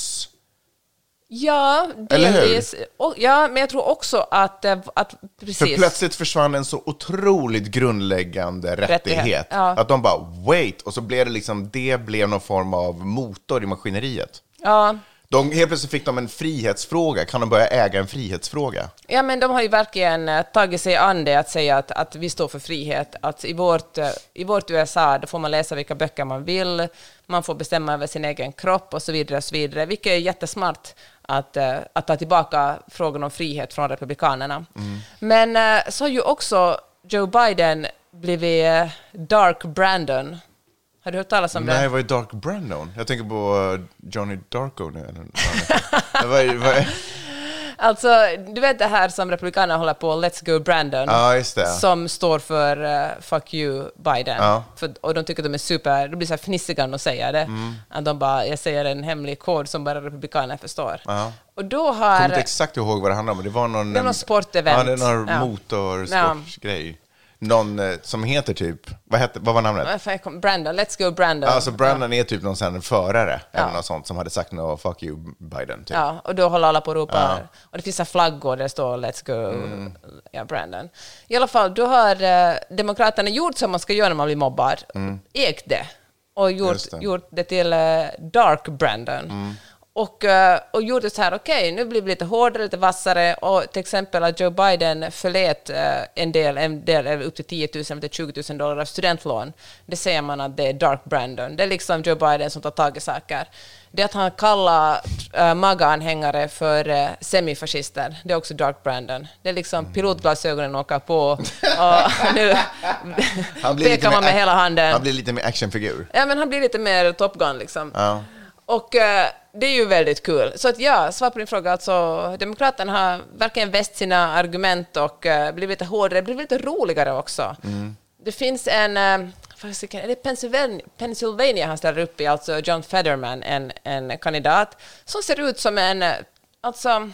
Ja, delvis. Och, ja, men jag tror också att, eh, att För precis. plötsligt försvann en så otroligt grundläggande rättighet. Rättighet, ja. Att de bara, wait, och så blev det liksom, det blev någon form av motor i maskineriet. Ja, De, helt plötsligt fick de en frihetsfråga. Kan de börja äga en frihetsfråga? Ja, men de har ju verkligen eh, tagit sig an det att säga att, att vi står för frihet. Att i, vårt, eh, I vårt USA då får man läsa vilka böcker man vill, man får bestämma över sin egen kropp och så vidare. Och så vidare vilket är jättesmart att, eh, att ta tillbaka frågan om frihet från Republikanerna. Men eh, så har ju också Joe Biden blivit eh, Dark Brandon. Har du hört talas om Nej, det? vad är Dark Brandon? Jag tänker på Johnny Darko nu. *laughs* vad- vad Alltså, du vet det här som Republikanerna håller på, Let's Go Brandon, Ja, just det. som står för eh, Fuck you Biden. Ja. För, och de tycker att de är super, de blir så här fnissiga när de säger det. Mm. Att de bara, jag säger en hemlig kod som bara Republikaner förstår. Ja. Och då Jag kommer har... inte exakt ihåg vad det handlar om, det var någon... Det någon sportevent. Ja, det är någon Ja. Någon eh, som heter typ, vad, hette, vad var namnet? Brandon, Let's Go Brandon. Alltså Brandon är typ någon sån förare, Ja. eller något sånt, som hade sagt no, fuck you Biden. Typ. Ja, och då håller alla på och ropar. Och det finns så flaggor där det står Let's go, Mm. ja, Brandon. I alla fall, då har eh, Demokraterna gjort som man ska göra när man blir mobbad, ägt det och gjort Mm. Det. Mm. gjort det till eh, Dark Brandon. Och, eh, och gjort det så här, okej, nu blir vi lite hårdare, lite vassare, och till exempel att Joe Biden förlät eh, en del, en del upp till 10 000 eller 20 000 dollar av studentlån. Det säger man att det är Dark Brandon. Det är liksom Joe Biden som tar tag i saker. Det att han kallar uh, MAGA-anhängare för uh, semifascister, det är också Dark Brandon. Det är liksom pilotglasögonen åker på *laughs* och nu *laughs* lite pekar man med hela handen. Han blir lite mer actionfigur. Ja, men han blir lite mer Top Gun liksom. Ja. Och det är ju väldigt kul. Så att ja, svar på din fråga, alltså Demokraterna har verkligen väst sina argument och uh, blivit lite hårdare, blivit lite roligare också. Det finns en, uh, är det Pennsylvania, Pennsylvania han ställer upp i, alltså John Fetterman, en, en kandidat, som ser ut som en, eh, alltså,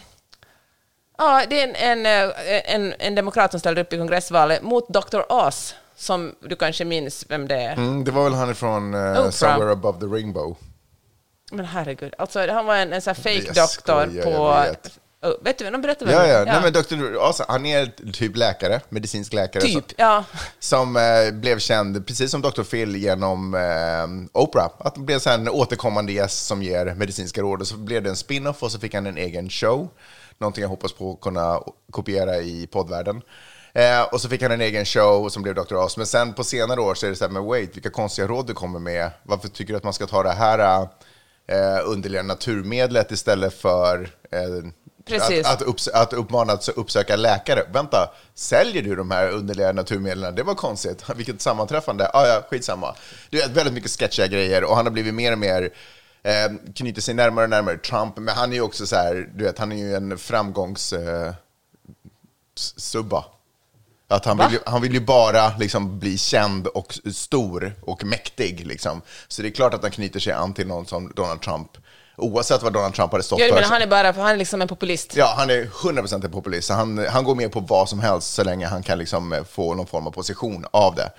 ja, det är en, en, en, en demokrat som ställer upp i kongressvalet mot Dr. Oz, som du kanske minns vem det är. Mm, det var väl han ifrån uh. Somewhere Above the Rainbow. Men herregud, alltså han var en, en sån här fake doktor på... vet. Oh, vet du de berättar vem Ja, det ja. är? Nej, men Dr. Asa, han är typ läkare, medicinsk läkare. Typ, Som, ja. som eh, blev känd, precis som Dr. Phil, genom eh, Oprah. Att han blev så här en återkommande gäst som ger medicinska råd. Och så blev det en spin-off och så fick han en egen show. Någonting jag hoppas på att kunna kopiera i poddvärlden. Eh, och så fick han en egen show som blev Dr. Oz. Men sen på senare år så är det så här, men wait, vilka konstiga råd du kommer med. Varför tycker du att man ska ta det här eh, underliga naturmedlet istället för eh, Precis. att, att, upps- att uppmana att uppsöka läkare. Vänta, säljer du de här underliga naturmedlen? Det var konstigt. *laughs* Vilket sammanträffande. Ah, ja, skitsamma. Du vet, väldigt mycket sketchiga grejer och han har blivit mer och mer eh, knyter sig närmare och närmare Trump. Men han är ju också så här, du vet, han är ju en framgångs... Eh, subba. Att han, vill ju, han vill ju bara liksom bli känd och stor och mäktig. Liksom. Så det är klart att han knyter sig an till någon som Donald Trump. Oavsett vad Donald Trump hade stått för. han är bara, han är liksom en populist. Ja, han är 100% en populist. Han, han går med på vad som helst så länge han kan liksom eh, få någon form av position av det.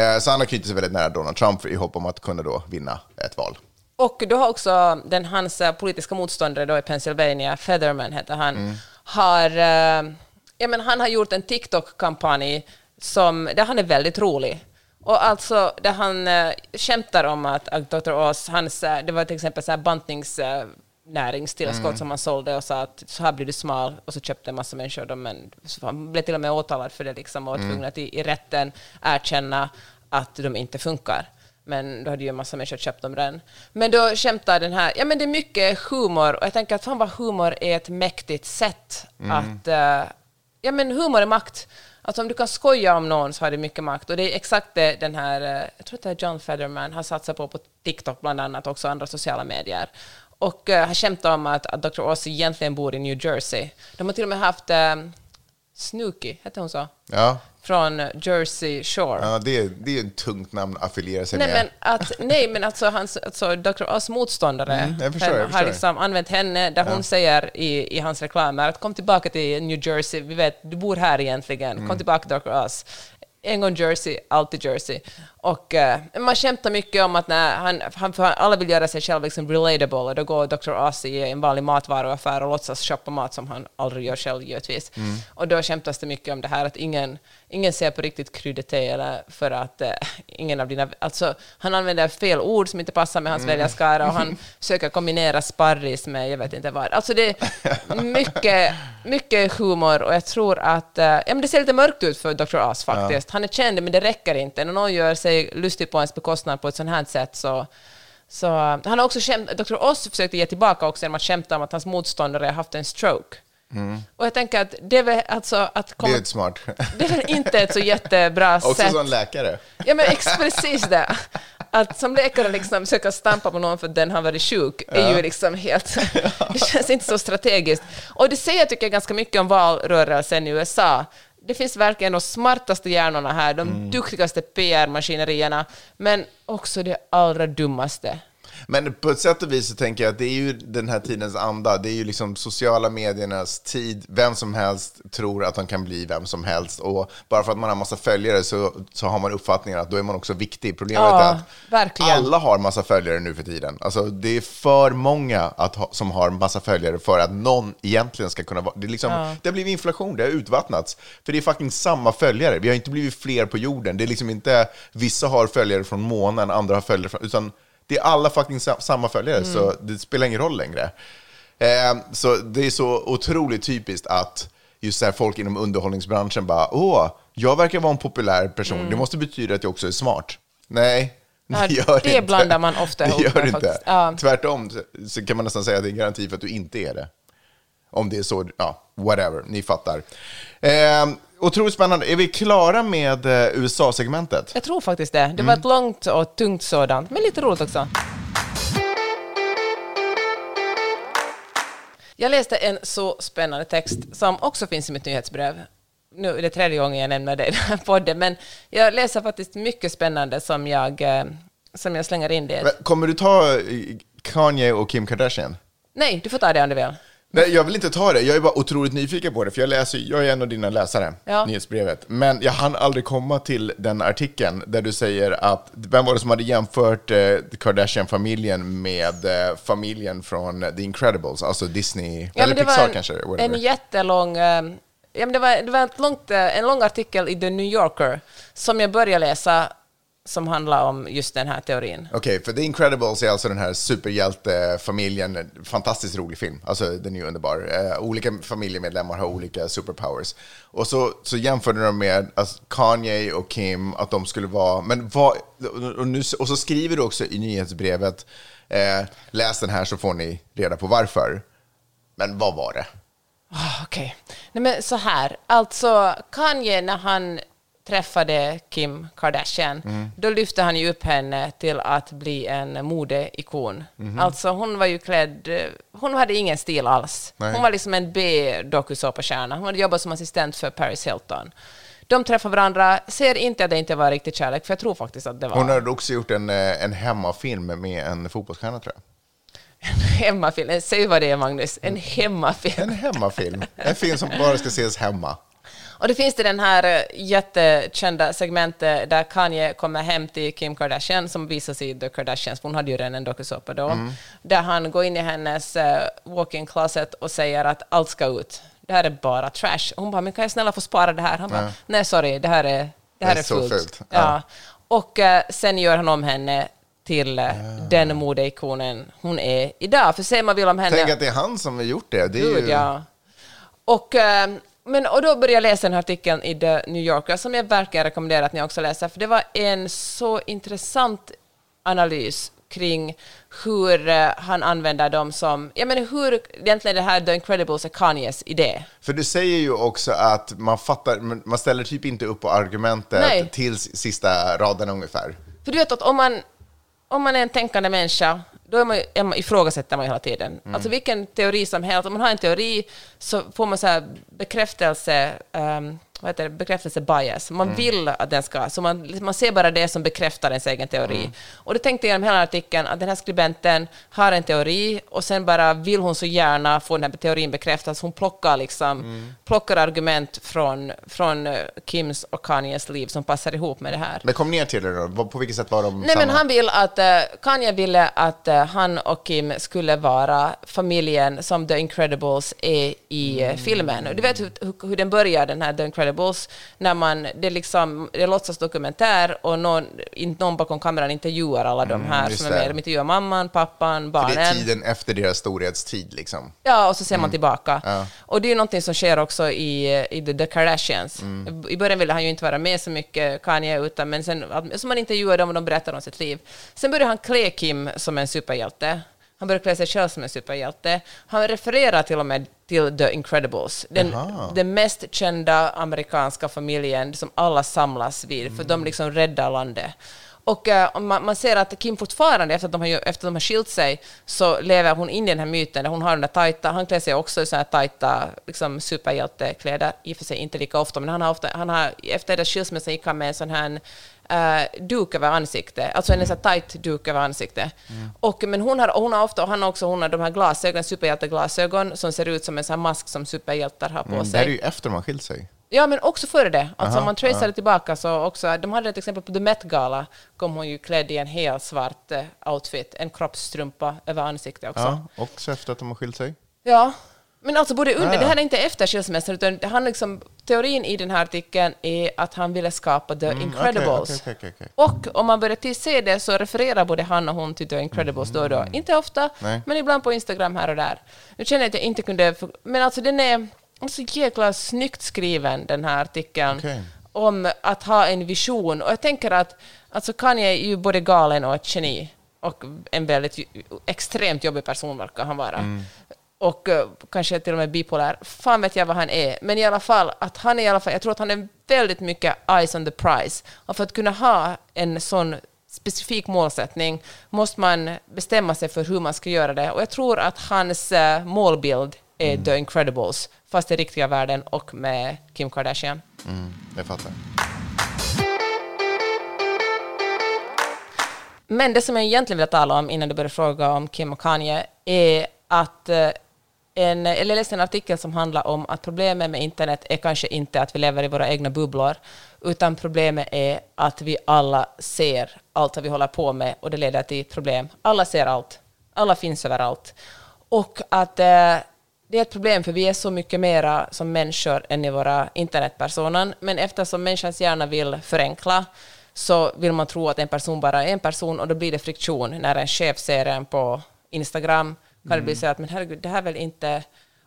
Eh, Så han har knutit sig väldigt nära Donald Trump i hopp om att kunna då vinna ett val. Och då har också den hans eh, politiska motståndare då i Pennsylvania, Featherman heter han, Mm. har, eh, ja, men han har gjort en TikTok-kampanj som, där han är väldigt rolig. Och alltså, där han äh, skämtar om att, att Dr. Oz, hans, äh, det var till exempel så här bantnings... Äh, näringstillskott Mm. som han sålde och sa att så här blir du smal och så köpte en massa människor dem men han blev till och med åtalad för det liksom och var Mm. tvungen att i, i rätten erkänna att de inte funkar. Men då hade ju en massa människor köpt dem redan. Men då skämtar den här, ja men det är mycket humor och jag tänker att fan vad humor är ett mäktigt sätt att, eh, ja men humor är makt. Alltså om du kan skoja om någon så har det mycket makt. Och det är exakt det den här, eh, jag tror att det är John Federman, har satsat på på TikTok bland annat, också andra sociala medier. Och uh, har skämtat om att, att Dr. Oz egentligen bor i New Jersey. De har till och med haft uh, Snooki, hette hon så? Ja, Från Jersey Shore. ja det, är, det är ett tungt namn att affiliera sig Nej med. men, att, nej, men alltså, hans, alltså Dr. Oz motståndare Mm, förstår, har liksom använt henne där hon säger i, i hans reklamer att kom tillbaka till New Jersey, vi vet, du bor här egentligen, Mm. kom tillbaka Dr. Oz. En gång Jersey, alltid Jersey. Och eh, man skämtar mycket om att när han, han, för alla vill göra sig själv liksom relatable och då går Dr. Oz i en vanlig matvaruaffär och låtsas shoppa mat som han aldrig gör själv givetvis. Mm. Och då skämtas det mycket om det här att ingen, ingen ser på riktigt kryddete eller för att eh, ingen av dina... Alltså, han använder fel ord som inte passar med hans Mm. väljarskara och han *laughs* försöker kombinera sparris med jag vet inte vad. Alltså det är *laughs* mycket, mycket humor och jag tror att... Eh, ja, men det ser lite mörkt ut för Dr. Oz faktiskt. Han är känd men det räcker inte. När någon gör sig lustig på ens bekostnad på ett sånt här sätt så så eh, han har också Dr. Oz försökte ge tillbaka också genom att skämta om att hans motståndare har haft en stroke. Och jag tänker att det är väl alltså att Mm. det komma, är ett smart. det är väl inte ett så jättebra *laughs* Också sätt. som läkare. Ja, men precis det. Att som läkare liksom försöka stampa på någon för att den har varit sjuk är ju liksom helt... *laughs* Det känns inte så strategiskt. Och det säger, tycker jag, ganska mycket om valrörelsen i USA. Det finns verkligen de smartaste hjärnorna här, de Mm. duktigaste PR-maskinerierna, men också det allra dummaste. Men på ett sätt och vis så tänker jag att det är ju den här tidens anda. Det är ju liksom sociala mediernas tid. Vem som helst tror att han kan bli vem som helst. Och bara för att man har massa följare så, så har man uppfattningen att då är man också viktig. Problemet Ja, är att verkligen. alla har massa följare nu för tiden. Alltså det är för många att ha, som har massa följare för att någon egentligen ska kunna vara... Det, är liksom, det har blivit inflation, det har utvattnats. För det är fucking samma följare. Vi har inte blivit fler på jorden. Det är liksom inte vissa har följare från månen, andra har följare från... Utan det är alla fucking sa- samma följare, så det spelar ingen roll längre. Eh, så det är så otroligt typiskt att just så här, folk inom underhållningsbranschen bara åh, jag verkar vara en populär person, det måste betyda att jag också är smart. Nej, *laughs* det gör det inte. blandar man ofta det ihop gör med det inte. Ja. Tvärtom så- så kan man nästan säga att det är en garanti för att du inte är det. Om det är så, ja, whatever, ni fattar. Eh, otroligt spännande. Är vi klara med eh, USA-segmentet? Jag tror faktiskt det. Det Mm. var ett långt och tungt sådant, men lite roligt också. Jag läste en så spännande text som också finns i mitt nyhetsbrev. Nu är det tredje gången jag nämner det i den här podden, men jag läser faktiskt mycket spännande som jag, eh, som jag slänger in det. Kommer du ta eh, Kanye och Kim Kardashian? Nej, du får ta det om du vill. Nej, jag vill inte ta det. Jag är bara otroligt nyfiken på det, för jag, läser, jag är en av dina läsare, Ja. nyhetsbrevet. Men jag hann aldrig komma till den artikeln där du säger att, vem var det som hade jämfört eh, Kardashian-familjen med eh, familjen från The Incredibles, alltså Disney, eller men det Pixar en, kanske? en whatever. jättelång... eh, Ja, men det var, det var ett långt, eh, en lång artikel i The New Yorker som jag började läsa som handlar om just den här teorin. Okej, för The Incredibles är alltså den här superhjältefamiljen, en fantastiskt rolig film, alltså den är ju underbar. Eh, olika familjemedlemmar har olika superpowers. Och så, så jämförde de med alltså, Kanye och Kim, att de skulle vara, men vad, och, nu, och så skriver du också i nyhetsbrevet, eh, läs den här så får ni reda på varför. Men vad var det? Ah, Okej. Nej, men så här. Alltså, Kanye, när han träffade Kim Kardashian, Mm. då lyfte han ju upp henne till att bli en modeikon. Mhm. Alltså, hon var ju klädd... Hon hade ingen stil alls. Nej. Hon var liksom en B-dokusåpastjärna. Hon hade jobbat som assistent för Paris Hilton. De träffar varandra, ser inte att det inte var riktigt kärlek, för jag tror faktiskt att det var Hon hade också gjort en, eh, en hemmafilm med en fotbollsstjärna tror jag. en *laughs* hemmafilm. Säg vad det är, Magnus. En hemmafilm. En hemmafilm. En film som bara ska ses hemma. Och det finns det den här eh, jättekända segmentet där Kanye kommer hem till Kim Kardashian som visas i The Kardashians, för hon hade ju redan en dokusåpa då, Mm. där han går in i hennes uh, walk-in closet och säger att allt ska ut. Det här är bara trash. Hon bara, men kan jag snälla få spara det här? Han bara, nej sorry, det här är, det här Det är är så fult. fult. Ja. Ja. Och eh, sen gör han om henne till eh, den modeikonen hon är idag. För säger man vill om henne... Tänk att det är han som har gjort det. det är Gud, ju... ja. Och, eh, men, och då började jag läsa den här artikeln i The New Yorker som jag verkligen rekommenderar att ni också läser, för det var en så intressant analys kring hur eh, han använder dem som... Jag menar hur egentligen det här The Incredibles är Kanyes idé. För du säger ju också att man fattar, man ställer typ inte upp på argumentet Nej. till sista raden ungefär. För du vet att om man, om man är en tänkande människa, då är man, är man, ifrågasätter man hela tiden. Alltså vilken teori som helst, om man har en teori så får man så här bekräftelse, um, vad heter det, bekräftelse bias. Man vill att den ska, så man, man ser bara det som bekräftar ens egen teori. Och det tänkte jag genom hela artikeln, att den här skribenten har en teori och sen bara vill hon så gärna få den här teorin bekräftad, så hon plockar, liksom, plockar argument från, från eh, Kims och Kanyes liv som passar ihop med det här. Men kom ner till det då, på vilket sätt var de Nej, samma? men han vill att, uh, Kanye ville att eh, han och Kim skulle vara familjen som The Incredibles är i Mm. eh, filmen. Du vet hur, hur den börjar, den här The Incredibles, när man, det liksom, det låtsas dokumentär och någon, in, någon bakom kameran intervjuar alla de här Mm, som är med. De intervjuar mamman, pappan, För barnen. det är tiden efter deras storhetstid liksom. Ja, och så ser man tillbaka. Mm. Ja. Och det är ju någonting som sker också i, i The, The Kardashians. Mm. I början ville han ju inte vara med så mycket, Kanye, utan, men sen så man intervjuar dem och de berättar om sitt liv. Sen började han klä Kim som en superhjälte. Han började klä sig själv som en superhjälte. Han refererar till och med till The Incredibles, den, den mest kända amerikanska familjen som alla samlas vid, för Mm. de liksom räddar landet. Och om man, man ser att Kim fortfarande, efter att de har, efter att de har skilt sig, så lever hon in i den här myten där hon har den där tajta, han klär sig också i såna här tajta liksom superhjältekläder, i och för sig inte lika ofta, men han har ofta, han har, efter deras skilsmässa gick han med en sån här eh, duk över ansiktet, alltså en här tajt duk över ansiktet. Och, men hon har, hon har ofta, och han också hon har de här glasögonen, superhjälteglasögon, som ser ut som en sån mask som superhjältar har på Mm, sig. det här är ju efter man skilt sig. Ja, men också före det. Alltså Aha, om man traceade tillbaka så också, de hade ett exempel på The Met Gala, kom hon ju klädd i en helt svart eh, outfit, en kroppsstrumpa över ansiktet också. Ja, också efter att de har skilt sig. Ja. Men alltså både under, ja. det här är inte efter skilsmässan, utan han liksom, teorin i den här artikeln är att han ville skapa The Incredibles. Mm, okej, okej, okej, okej. Och om man börjar se det så refererar både han och hon till The Incredibles då och då. Inte ofta, Mm. Nej. men ibland på Instagram här och där. Nu känner jag att jag inte kunde... Men alltså den är så jäkla snyggt skriven, den här artikeln. Om att ha en vision. Och jag tänker att alltså Kanye är ju både galen och ett geni. Och en väldigt extremt jobbig person verkar han vara. Och eh, kanske till och med bipolär. Fan vet jag vad han är. Men i alla fall, att han är i alla fall, jag tror att han är väldigt mycket eyes on the prize. Och för att kunna ha en sån specifik målsättning måste man bestämma sig för hur man ska göra det. Och jag tror att hans eh, målbild är The Incredibles, fast i riktiga världen och med Kim Kardashian. Mm, jag fattar. Men det som jag egentligen vill tala om innan du börjar fråga om Kim och Kanye är att eh, en, eller jag läste en artikel som handlar om att problemet med internet är kanske inte att vi lever i våra egna bubblor, utan problemet är att vi alla ser allt vad vi håller på med och det leder till problem. Alla ser allt. Alla finns överallt. Och att eh, det är ett problem för vi är så mycket mera som människor än i våra internetpersoner, men eftersom människans hjärna vill förenkla så vill man tro att en person bara är en person och då blir det friktion när en chef ser en på Instagram. Kan det bli så att men herregud, det här är väl inte...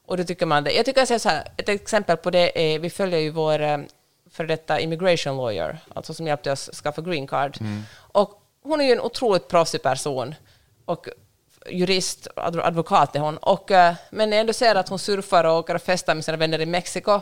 Och då tycker man det. Jag tycker jag säger så här, ett exempel på det är, vi följer ju vår eh, för detta immigration lawyer, alltså som hjälpte oss skaffa green card. Och hon är ju en otroligt proffsig person. Och jurist, adv- advokat är hon. Och, eh, men jag ändå ser att hon surfar och åker och festar med sina vänner i Mexiko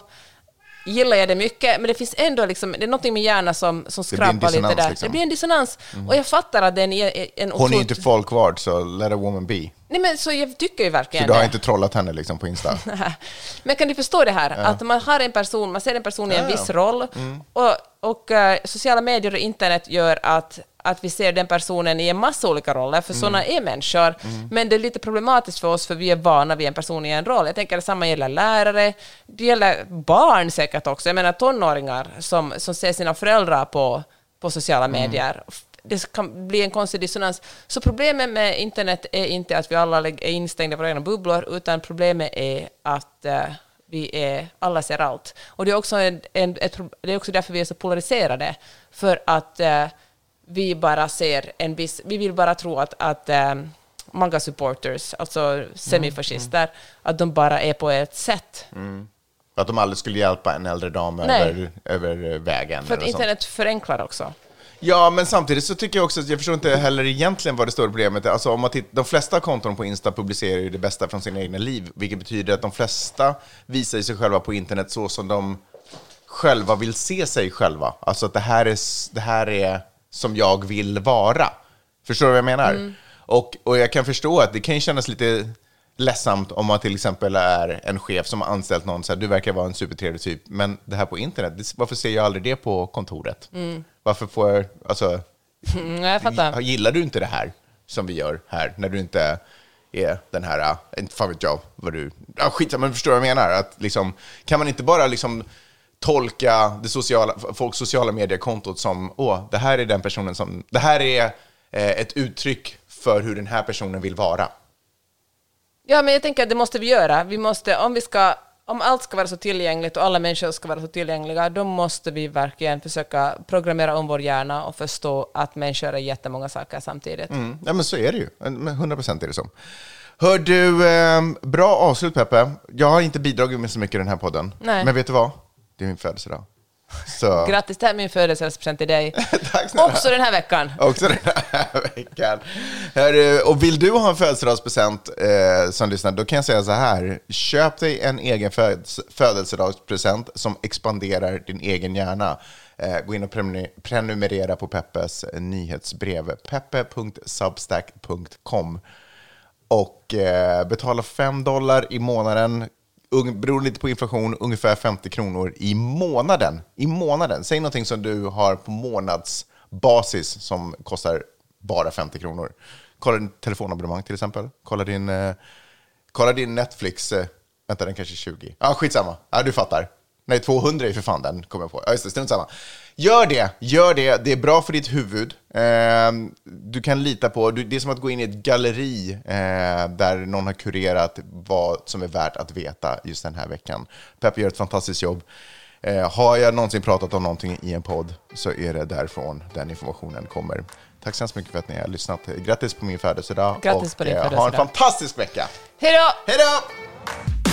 gillar jag det mycket, men det finns ändå liksom, det är någonting med hjärnan som, som en skrapar lite där. liksom. Det blir en dissonans. Och jag fattar att den är en Hon är ju otroligt- inte folkvard, så let a woman be. Nej men så jag tycker ju Så verkligen du har det. inte trollat henne liksom på Insta? *laughs* Men kan du förstå det här? Att man har en person, man ser en person i en Ja, ja. viss roll och, och eh, sociala medier och internet gör att, att vi ser den personen i en massa olika roller, för sådana är människor. Men det är lite problematiskt för oss, för vi är vana vid en person i en roll. Jag tänker att detsamma gäller lärare, det gäller barn säkert också. Jag menar tonåringar som, som ser sina föräldrar på, på sociala medier. Det kan bli en konstig dissonans. Så problemet med internet är inte att vi alla är instängda i våra egna bubblor, utan problemet är att eh, vi är, alla ser allt. Och det är, också en, en, ett, det är också därför vi är så polariserade. För att eh, vi bara ser en viss... Vi vill bara tro att, att um, många supporters, alltså semifascister, Mm, att de bara är på ett sätt. Att de aldrig skulle hjälpa en äldre dam Nej. över, över vägen. För att eller sånt. internet förenklar också. Ja, men samtidigt så tycker jag också att jag förstår inte heller egentligen vad det stora problemet är. Alltså om man tittar, de flesta konton på Insta publicerar ju det bästa från sina egna liv, vilket betyder att de flesta visar sig själva på internet så som de själva vill se sig själva. Alltså att det här är, det här är som jag vill vara. Förstår du vad jag menar? Och, och jag kan förstå att det kan kännas lite ledsamt om man till exempel är en chef som har anställt någon, så här, du verkar vara en supertrevlig typ, men det här på internet, varför ser jag aldrig det på kontoret? Varför får jag, alltså, Mm, jag fattar. gillar du inte det här som vi gör här, när du inte är den här, inte fan vet jag vad du, ja, skit, men förstår vad jag menar? Att liksom, kan man inte bara liksom tolka det sociala, folks sociala mediekontot som, åh, det här är den personen som, det här är eh, ett uttryck för hur den här personen vill vara. Ja, men jag tänker att det måste vi göra. Vi måste, om, vi ska, om allt ska vara så tillgängligt och alla människor ska vara så tillgängliga, då måste vi verkligen försöka programmera om vår hjärna och förstå att människor är jättemånga saker samtidigt. Mm. Ja, men så är det ju. Men 100 procent är det så. Hör du, eh, bra avslut Peppe. Jag har inte bidragit med så mycket i den här podden. Nej. Men vet du vad? Det är min födelsedag. Så... Grattis, det här är min födelsedagspresent till dig. *laughs* Tack snälla. Också den här veckan. Också den här *laughs* veckan. Hörru, och vill du ha en födelsedagspresent eh, som lyssnar, då kan jag säga så här. Köp dig en egen föds- födelsedagspresent som expanderar din egen hjärna. Eh, gå in och prenumer- prenumerera på Peppes nyhetsbrev. peppe.substack.com och eh, betala 5 dollar i månaden, beroende lite på inflation, ungefär 50 kronor i månaden. I månaden. Säg någonting som du har på månadsbasis som kostar bara 50 kronor. Kolla din telefonabonnemang till exempel. Kolla din, eh, kolla din Netflix. Eh, vänta, den kanske är 20. Ja, ah, skitsamma. Ja, du fattar. Nej, 200 är för fan den, kommer jag på. Ja, just det, strunt samma. Gör det, gör det. Det är bra för ditt huvud. Eh, du kan lita på, det är som att gå in i ett galleri eh, där någon har kurerat vad som är värt att veta just den här veckan. Peppe gör ett fantastiskt jobb. Eh, har jag någonsin pratat om någonting i en podd så är det därifrån den informationen kommer. Tack så hemskt mycket för att ni har lyssnat. Grattis på min födelsedag Grattis på din och eh, ha en födelsedag. fantastisk vecka. Hej då! Hej då!